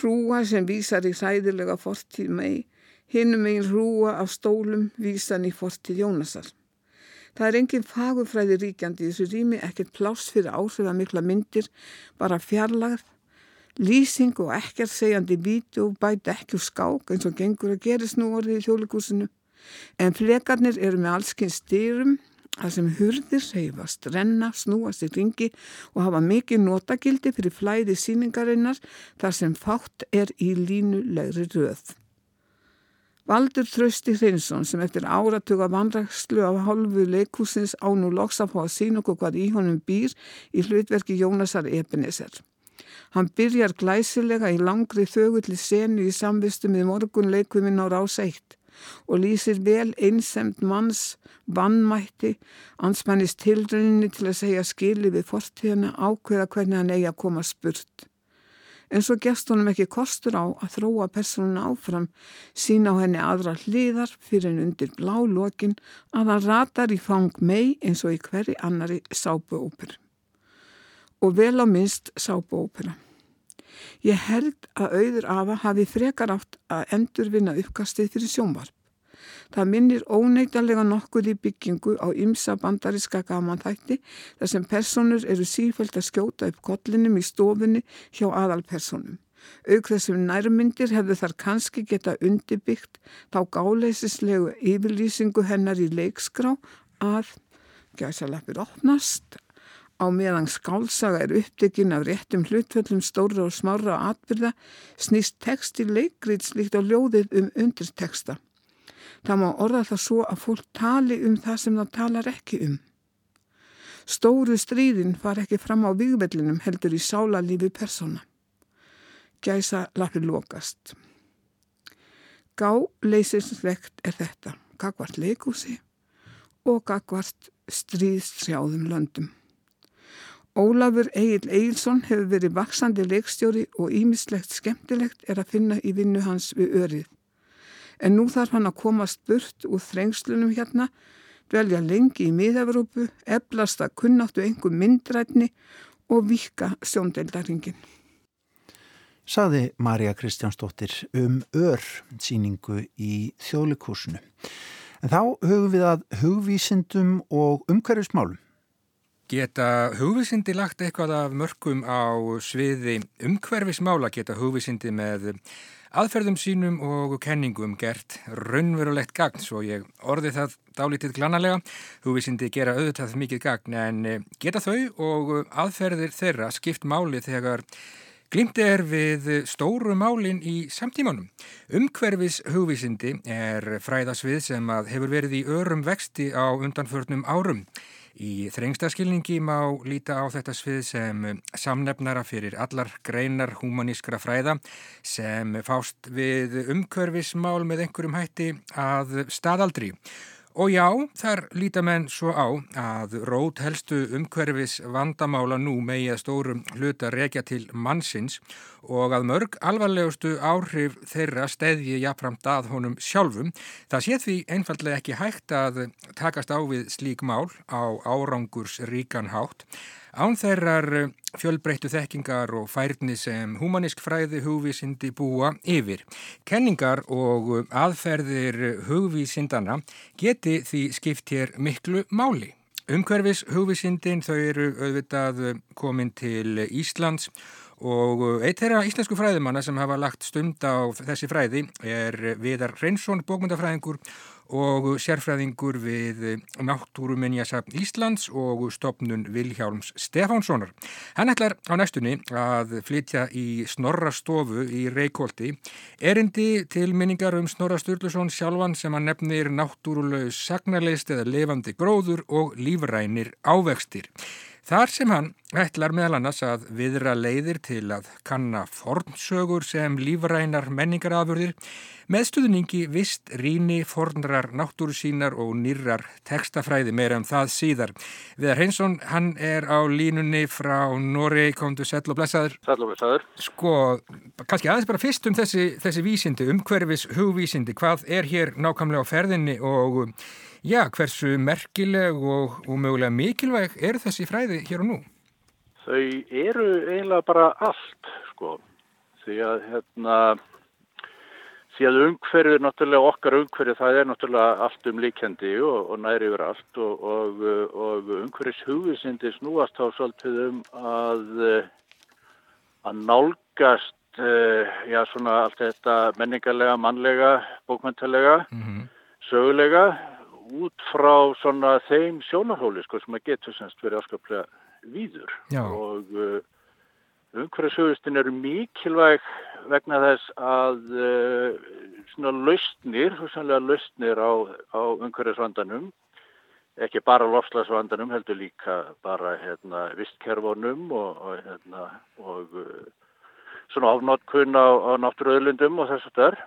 hrúa sem vísar í hræðilega fortíð megi, hinnum megin hrúa af stólum vísan í fortíð Jónasar. Það er enginn fagufræði ríkjandi í þessu rými, ekkert pláss fyrir áhrifa mikla myndir, bara fjarlagð, lýsing og ekkert segjandi vídeo bæti ekki úr skák eins og gengur að gerist nú orðið í þjólikúsinu. En flekarnir eru með allskinn styrum, að sem hurðir reyfast, renna, snúast í ringi og hafa mikið notagildi fyrir flæði síningarinnar þar sem fátt er í línulegri röð. Valdur Trösti Hreinsson sem eftir áratuga vandragslu af hálfu leikúsins á nú loks að fá að sína okkur hvað í honum býr í hlutverki Jónasar Ebenezer. Hann byrjar glæsilega í langri þögulli senu í samvistu með morgun leikuminn á rás eitt og lýsir vel einsemt manns vannmætti, ansmannist tilröninni til að segja skili við fortíðana ákveða hvernig hann eigi að koma spurt en svo gerst honum ekki kostur á að þróa personuna áfram, sína á henni aðra hliðar fyrir henn undir blá lokin að hann ratar í fang mei eins og í hverri annari sápuópera. Og vel á minnst sápuópera. Ég held að auður afa hafi frekar átt að endurvinna uppkastið fyrir sjónvarp. Það minnir óneitanlega nokkuð í byggingu á ymsa bandariska gamanþætti þar sem personur eru sífælt að skjóta upp kollinum í stofunni hjá aðalpersonum. Auk þessum nærmyndir hefðu þar kannski geta undirbyggt þá gáleisislegu yfirlýsingu hennar í leikskrá að gæsalappir opnast á meðan skálsaga er upptekinn af réttum hlutföllum stóra og smára atbyrða snýst text í leikrið slíkt á ljóðið um undirteksta. Það má orða það svo að fólk tali um það sem það talar ekki um. Stóru stríðin far ekki fram á výgvellinum heldur í sálalífi persóna. Gæsa lappir lokast. Gá leysislegt er þetta, gagvart leikúsi og gagvart stríðsrjáðum löndum. Ólafur Egil Egilson hefur verið vaksandi leikstjóri og ímislegt skemmtilegt er að finna í vinnu hans við örið. En nú þarf hann að komast burt úr þrengslunum hérna, velja lengi í miðafrópu, eblast að kunnáttu einhver myndrætni og vika sjóndeildaringin. Saði Marja Kristjánsdóttir um ör síningu í þjóðlikursinu. En þá hugum við að hugvísindum og umhverfismálum. Geta hugvísindi lagt eitthvað af mörgum á sviði umhverfismála, geta hugvísindi með aðferðum sínum og kenningum gert raunverulegt gagn svo ég orði það dálítið glannarlega. Húvísindi gera auðvitað mikið gagn en eh, geta þau og aðferðir þeirra skipt máli þegar Glimti er við stóru málinn í samtímanum. Umhverfis hugvísindi er fræðasvið sem hefur verið í örum vexti á undanförnum árum. Í þrengstaskilningi má líta á þetta svið sem samnefnara fyrir allar greinar humanískra fræða sem fást við umkörfismál með einhverjum hætti að staðaldri. Og já, þar líta menn svo á að rót helstu umhverfis vandamála nú megi að stórum hluta rekja til mannsins og að mörg alvarlegustu áhrif þeirra stedji jafnframt að honum sjálfum. Það sé því einfallega ekki hægt að takast á við slík mál á árangurs ríkan hátt Án þeirrar eh, fjölbreyttu þekkingar og færni sem humanísk fræði hugvísindi búa yfir. Kenningar og aðferðir hugvísindana geti því skipt hér miklu máli. umhverfis hugvísindin, þau eru auðvitað komin til Íslands og eitt þeirra íslensku fræðimanna sem hafa lagt stund á þessi fræði er Viðar Reynsson, bókmyndafræðingur og sérfræðingur við Náttúruminjasafn Íslands og stopnun Vilhjálms Stefánssonar. Hann ætlar á næstunni að flytja í Snorrastofu í Reykjóldi erindi til minningar um Snorra Sturluson sjálfan sem hann nefnir náttúrulegs sagnarleist eða levandi gróður og lífrænir ávextir. Þar sem hann ætlar meðal annars að viðra leiðir til að kanna fornsögur sem lífrænar menningarafurðir með stuðningi vist ríni, fornrar, náttúru sínar og nýrar tekstafræði meira um það síðar. Viðar Hreinsson, hann er á línunni frá Norri, komdu sæl og blessaður. Sæl og blessaður. Sko, kannski aðeins bara fyrst um þessi, þessi vísindi, umhverfis hugvísindi, hvað er hér nákvæmlega á ferðinni og Já, hversu merkileg og, og mögulega mikilvæg er þessi fræði hér og nú? Þau eru eiginlega bara allt, sko. Því að, hérna, því að umhverfið, náttúrulega okkar umhverfið, það er náttúrulega allt um líkjandi og, og næri yfir allt og, og umhverfis hugvísindi snúast á svolítið um að, að nálgast, já, svona allt þetta menningarlega, mannlega, bókmæntalega, mm -hmm. sögulega út frá svona þeim sjónarhóli sko sem að getur semst verið afskaplega víður Já. og uh, umhverfisauðustin eru mikilvæg vegna þess að uh, svona lausnir, húsanlega lausnir á, á umhverfisvandanum ekki bara lofslagsvandanum heldur líka bara hérna vistkerfunum og, og hérna og uh, svona afnótkunn á, á náttúruöðlundum og þess að það er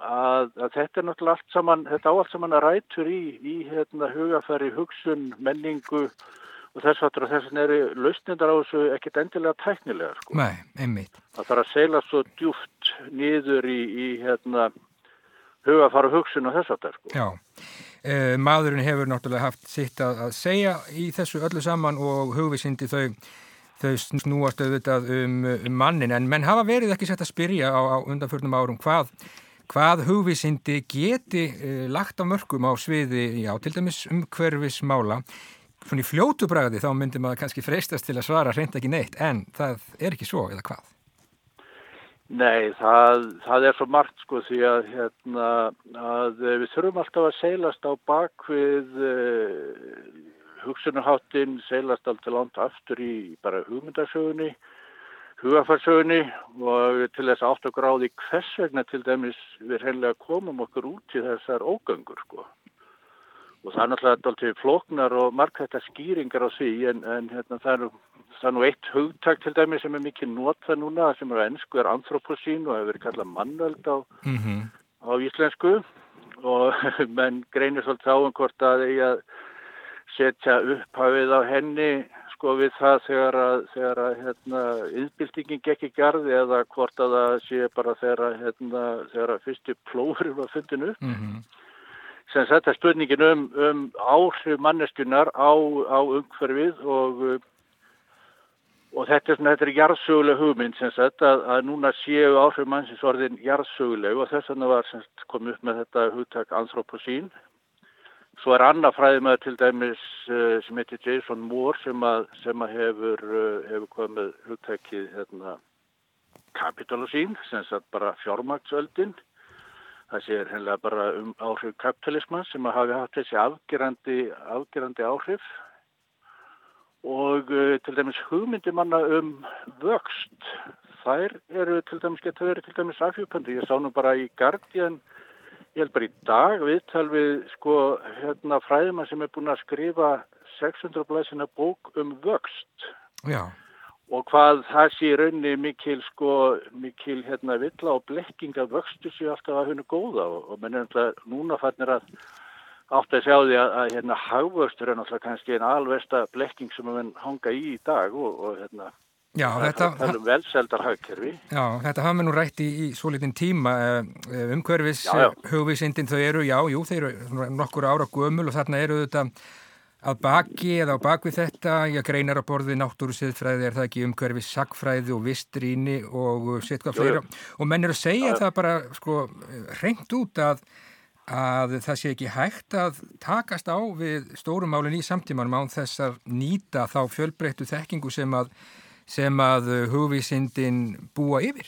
að, að þetta er náttúrulega allt saman, þetta á allt saman að rætur í, í hérna, hugafæri, hugsun, menningu og þess og þess að eru lausnindar á þessu ekkit endilega tæknilega. Sko. Nei, einmitt. Það þarf að seila svo djúft nýður í, í hérna, hugafæri, hugsun og þess aftur. Sko. Já, eh, maðurinn hefur náttúrulega haft sitt að, að segja í þessu öllu saman og hugvísindi þau þau snúast auðvitað um, um mannin en menn hafa verið ekki sett að spyrja á, á undanförnum árum hvað hvað hugvísindi geti uh, lagt á mörgum á sviði, já, til dæmis umhverfismála. Svona í fljótu bræði þá myndir maður kannski freistast til að svara hreint ekki neitt, en það er ekki svo, eða hvað? Nei, það, það er svo margt sko því að, hérna, að við þurfum alltaf að seilast á bakvið uh, hugsunarháttin, seilast alltaf langt aftur í bara hugmyndasögunni hugafarsögunni og til þess átt og gráði hvers vegna til dæmis við hreinlega komum okkur út í þessar ógöngur sko. Og það er náttúrulega alltaf floknar og margættar skýringar á því en, en hérna, það, er, það er nú eitt hugtak til dæmis sem er mikið nota núna sem er ennsku er anthroposín og hefur verið kallað mannveld á, mm -hmm. á íslensku og menn greinir svolítið á um hvort að eigi að setja upphafið á henni sko við það þegar að, þegar að hérna, yðbildingin gekk í garði eða hvort að það sé bara þegar að, hérna, þegar að fyrstu plóður var fundin upp. Mm -hmm. Sem þetta spurningin um, um áhrif manneskunar á, á umhverfið og, og þetta er þetta er jarðsöguleg hugmynd sem sagt að, að núna séu áhrif mannsins orðin jarðsöguleg og þess vegna var komið upp með þetta hugtak anthroposín Svo er annað fræðimæður til dæmis uh, sem heitir Jason Moore sem að, sem að hefur, uh, hefur komið hugtækið hérna, kapitalosín, sem sagt bara fjármagtsöldin. Það séir hennilega bara um áhrif kapitalisman sem hafi haft þessi afgerandi, afgerandi áhrif. Og uh, til dæmis hugmyndimanna um vöxt, þær eru til dæmis, geta verið til dæmis afhjúpandi. Ég sá nú bara í Guardian ég held bara í dag viðtal við sko hérna fræðima sem er búin að skrifa 600 blæsina bók um vöxt Já. og hvað það sé raunni mikil sko mikil hérna villa og blekking að vöxtu sé alltaf að hennu góða og, og menn er alltaf núna fannir að átt að sjá því að, að hérna hagvöxtur er náttúrulega kannski einn alvesta blekking sem að hanga í í dag og, og hérna Já, þetta, um. Já, þetta hafa við nú rætt í, í svo litin tíma eh, umhverfis, hugvísindin þau eru, já, jú, þeir eru nokkur ára gömul og þarna eru þetta að baki eða á bakvið þetta, ég greinar á borði náttúru siðfræði, er það ekki umhverfis sagfræði og vistríni og setvað fleira. Og menn eru að segja já, það bara sko reynd út að að það sé ekki hægt að takast á við stórumálinn í samtímanum án þess að nýta þá fjölbreyttu þekkingu sem að, sem að hugvísindin búa yfir.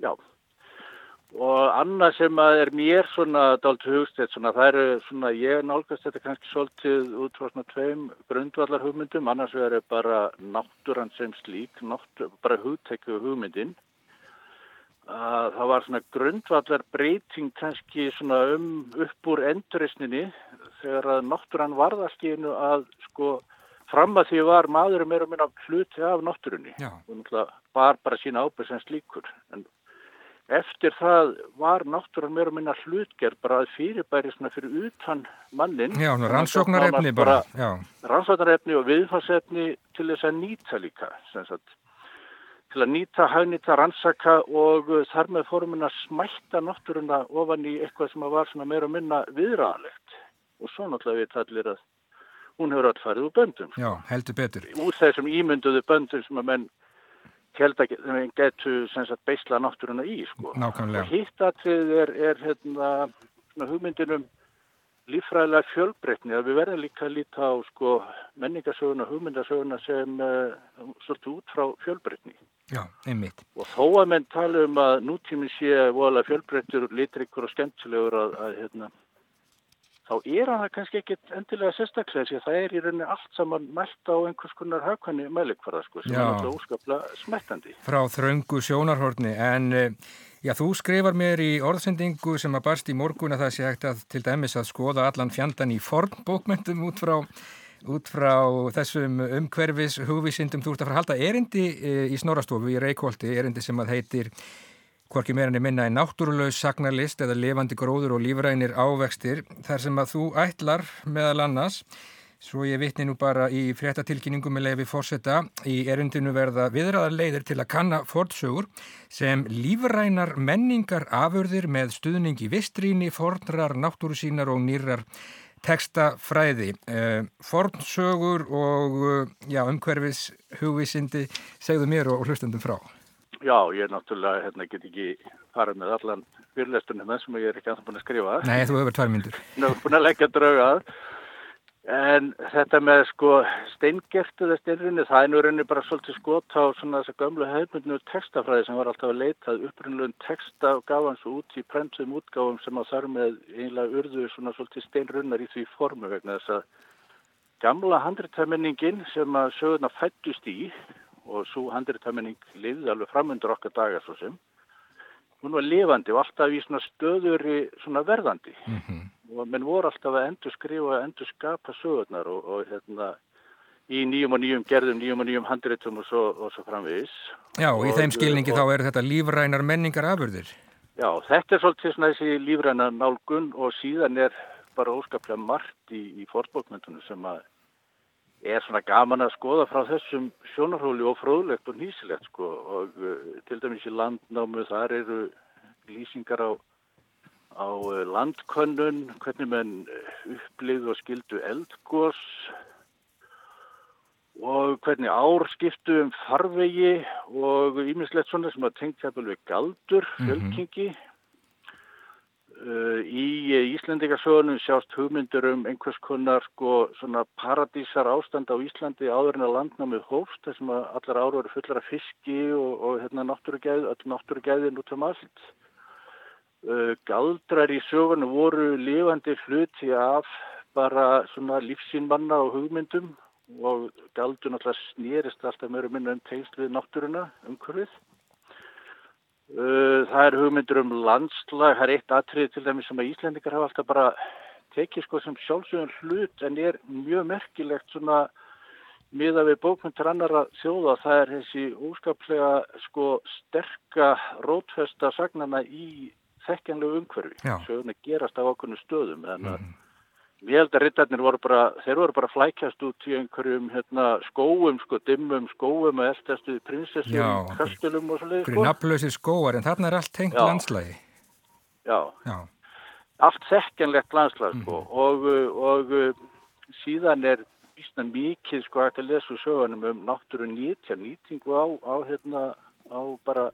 Já, og annað sem að er mér svona dalt hugstætt, svona það eru svona, ég nálgast þetta kannski svolítið út frá svona tveim grundvallar hugmyndum, annars verður bara náttúrann sem slík, náttúr, bara hugtekku hugmyndin. Að það var svona grundvallar breyting kannski svona um upp úr endurisninni þegar að náttúrann varðaskinu að sko fram að því var maðurum er að minna hluti af náttúrunni. Og var bara sína ábyrg sem slíkur. En eftir það var náttúrann meira minna hlutgerð bara að fyrirbæri svona fyrir utan mannin Já, rannsóknarefni bara. Já, rannsóknarefni og viðfarsefni til þess að nýta líka sagt. Til að nýta, hagnýta, rannsaka og uh, þar með fórum að smætta náttúruna ofan í eitthvað sem var svona meira minna viðræðalegt og svo náttúrulega við tallir að hún hefur allt farið úr böndum já, heldur betur. úr þessum ímynduðu böndum sem að menn held að menn getu beisla náttúruna í sko. Nákvæmlega. og hitt atrið er, er hérna, hugmyndinum líffræðilega fjölbreytni að við verðum líka að líta á sko, menningasöguna, hugmyndasöguna sem uh, svolítið út frá fjölbreytni. Já, einmitt. Og þó að menn tala um að nútíminn sé voðalega fjölbreyttur, litrikur og skemmtilegur að, að hérna, þá er hann það kannski ekkit endilega sérstaklega því að það er í rauninni allt saman mælt á einhvers konar hagkvæmni mælikvarða sko, sem Já. er náttúrulega óskaplega smettandi. Frá þröngu sjónarhorni, en eh, já, þú skrifar mér í orðsendingu sem að barst í morgun að það sé hægt að til dæmis að skoða allan fjandan í fornbókmyndum út frá út frá þessum umhverfis hugvísindum þú ert að fara að halda erindi eh, í Snorastofu í Reykjóldi, erindi sem að heitir hvorki meira enn minna en náttúrulegs sagnarlist eða lifandi gróður og lífrænir ávextir þar sem að þú ætlar meðal annars Svo ég vitni nú bara í fréttatilkynningu með leifi fórseta í erindinu verða viðraðar leiðir til að kanna fornsögur sem lífrænar menningar afurðir með stuðningi vistríni, fornrar, náttúrusínar og nýrar tekstafræði. Uh, fornsögur og uh, já, umhverfis hugvísindi segðu mér og hlustandum frá. Já, ég er náttúrulega, hérna, get ekki farið með allan fyrirlestunum sem ég er ekki að búin að skrifa. Nei, þú hefur tvær myndur. Nú, búin að leggja draugað. En þetta með sko steingertu eða steinrunni, það er nú rauninni bara svolítið skot á svona þessa gömlu hefmyndinu textafræði sem var alltaf að leitað upprunnulegum texta og gaf hans út í prentum útgáfum sem að þar með einlega urðu svona svolítið steinrunnar í því formu vegna þess að gamla handritæmenningin sem að sögurna fættust í og svo handritæmenning lifði alveg framundur okkar dagar svo sem, hún var lifandi og alltaf í svona stöðuri svona verðandi og menn voru alltaf að endur skrifa, endur skapa sögurnar og, og hérna í nýjum og nýjum gerðum, nýjum og nýjum handritum og svo, og svo framvegis. Já, og í þeim skilningi og- þá eru þetta lífrænar menningar afurðir. Já, þetta er svolítið svona þessi lífræna nálgun og síðan er bara óskaplega margt í, í fórbókmyndunum sem að er svona gaman að skoða frá þessum sjónarhóli og fróðlegt og nýsilegt sko og uh, til dæmis í landnámu þar eru lýsingar á, á uh, landkönnun, hvernig menn upplýðu og skildu eldgós og hvernig ár skiptu um farvegi og ímislegt svona sem að tengt jafnvel við galdur, fjölkingi. Uh, í Íslandingasögunum sjást hugmyndur um einhvers konar sko paradísar ástand á Íslandi áður en að landnámið hófst þar sem að allar áru eru fullar af fiski og, og hérna náttúrugæð, öll náttúrugæðin út um allt. Uh, galdrar í sögunum voru lifandi hluti af bara svona lífsín manna og hugmyndum og galdur náttúrulega snýrist alltaf meira og minna um tengsl við náttúruna, umhverfið. Uh, það er hugmyndur um landslag, það er eitt atrið til dæmis sem að Íslendingar hafa alltaf bara tekið sko sem sjálfsögum hlut en er mjög merkilegt svona miða við bókmyndir annara þjóða, það er þessi óskaplega sko sterka rótfesta sagnana í þekkjanlegu umhverfi. Söguna gerast á okkurnu stöðum en að Ég held að rittarnir voru bara, þeir voru bara flækjast út í einhverjum hérna, skóum, sko, dimmum skóum og elstast við prinsessum, Já. kastilum og svo leiði, Fyrir sko. nafnlausir skóar, en þarna er allt tengt Já. landslægi. Já, Já, allt þekkjanlegt landslag, sko, og, uh, og uh, síðan er vísna mikið, sko, að lesa sögunum um náttúru nýtja, nýtingu á, á, hérna, á bara,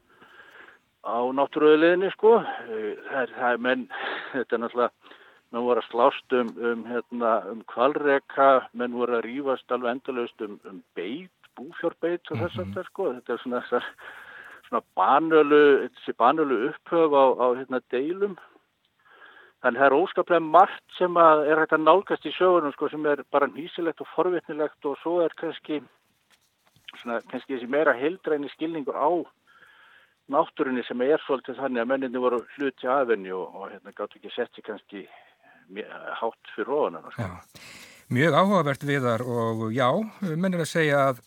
á náttúruðuleginni, sko. Uh, Það er, það er menn, þetta er náttúrulega, menn voru að slást um, um, hérna, um kvalreka, menn voru að rýfast alveg endalaust um, um beit, búfjórbeit og þess að það sko, þetta er svona þessar svona banölu, þessi banölu upphöf á, á hérna deilum. Þannig það er óskaplega margt sem að er hægt að nálgast í sögunum sko sem er bara nýsilegt og forvitnilegt og svo er kannski svona kannski þessi meira heildræni skilningur á náttúrunni sem er svolítið þannig að menninni voru hluti aðvenni og, og hérna gáttu ekki sett sér kannski hátt fyrir ofan sko. Mjög áhugavert viðar og já, mennir að segja að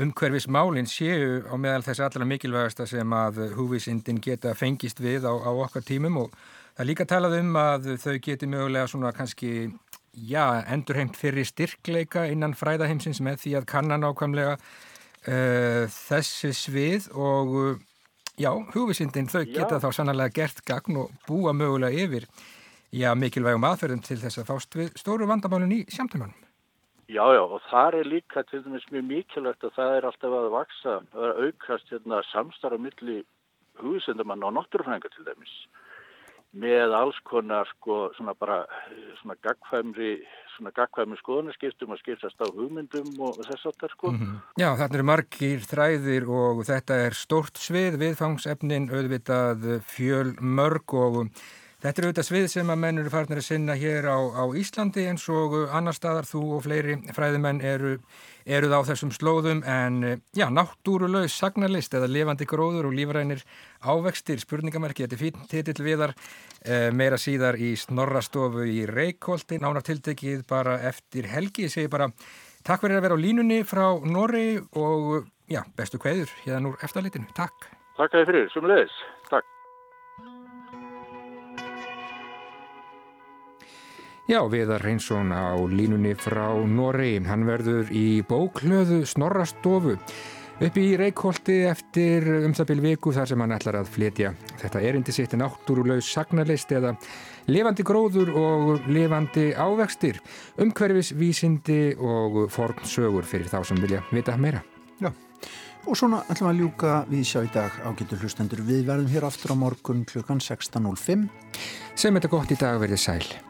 umhverfis málinn séu á meðal þess allra mikilvægasta sem að húvísindin geta fengist við á, á okkar tímum og það líka talað um að þau geti mögulega svona kannski já, endurheimt fyrir styrkleika innan fræðaheimsins með því að kannan ákvæmlega uh, þessi svið og já, húvísindin þau já. geta þá sannlega gert gagn og búa mögulega yfir já, mikilvægum aðferðum til þess að fást við stóru vandamálun í sjámtumanum. Já, já, og það er líka til dæmis mjög mikilvægt að það er alltaf að vaksa, að aukast hérna, samstarf milli hugsendamann og náttúrufræðingar til dæmis með alls konar sko svona bara svona gagkvæmri svona gagkvæmri skoðanaskiptum að skiptast á hugmyndum og þess að það sko. Mm -hmm. Já, þarna eru margir þræðir og þetta er stort svið viðfangsefnin auðvitað fjöl mörg og Þetta er auðvitað svið sem að menn eru farnir að sinna hér á, á Íslandi eins og annar staðar. Þú og fleiri fræðimenn eru, eruð á þessum slóðum. En já, náttúrulegs sagnarlist eða levandi gróður og lífrænir ávextir, spurningamerki, þetta er fín titill viðar, eh, meira síðar í snorrastofu í Reykjóldi, nánartiltekið bara eftir helgi, ég segi bara takk fyrir að vera á línunni frá Norri og já, bestu kveður hérna úr eftirleitinu, takk. Takk að þið fyrir, sumleðis, takk. Já, Viðar Reynsson á línunni frá Norri. Hann verður í bóklöðu Snorrastofu upp í Reykjóldi eftir um það byrju viku þar sem hann ætlar að flytja. Þetta er indi sitt náttúrulegs sagnarleist eða levandi gróður og levandi ávextir, umhverfis vísindi og fornsögur fyrir þá sem vilja vita meira. Já, og svona ætlum að ljúka við sjá í dag ágættu hlustendur. Við verðum hér aftur á morgun klukkan 16.05. Sem þetta gott í dag verið sæl.